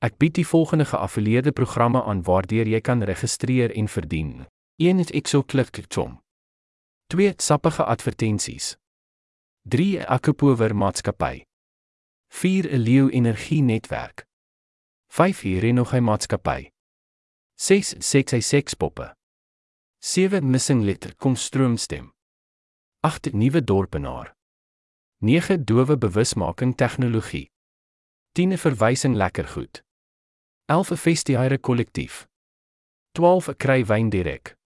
Ek bied die volgende geaffilieerde programme aan waardeur jy kan registreer en verdien. 1 is ExoClick.com. 2 sappige advertensies. 3 Akupower maatskappy. 4 'n Leeu Energie Netwerk. 5 Renogai maatskappy. 6 Sexy Sexpoppe. 7 Missing Letter kom stroomstem. 8 Nuwe dorpenaar. 9 Dowe bewusmaking tegnologie. 10 Verwysing lekker goed. 11 Vestiaire kollektief. 12 Kry wyn direk.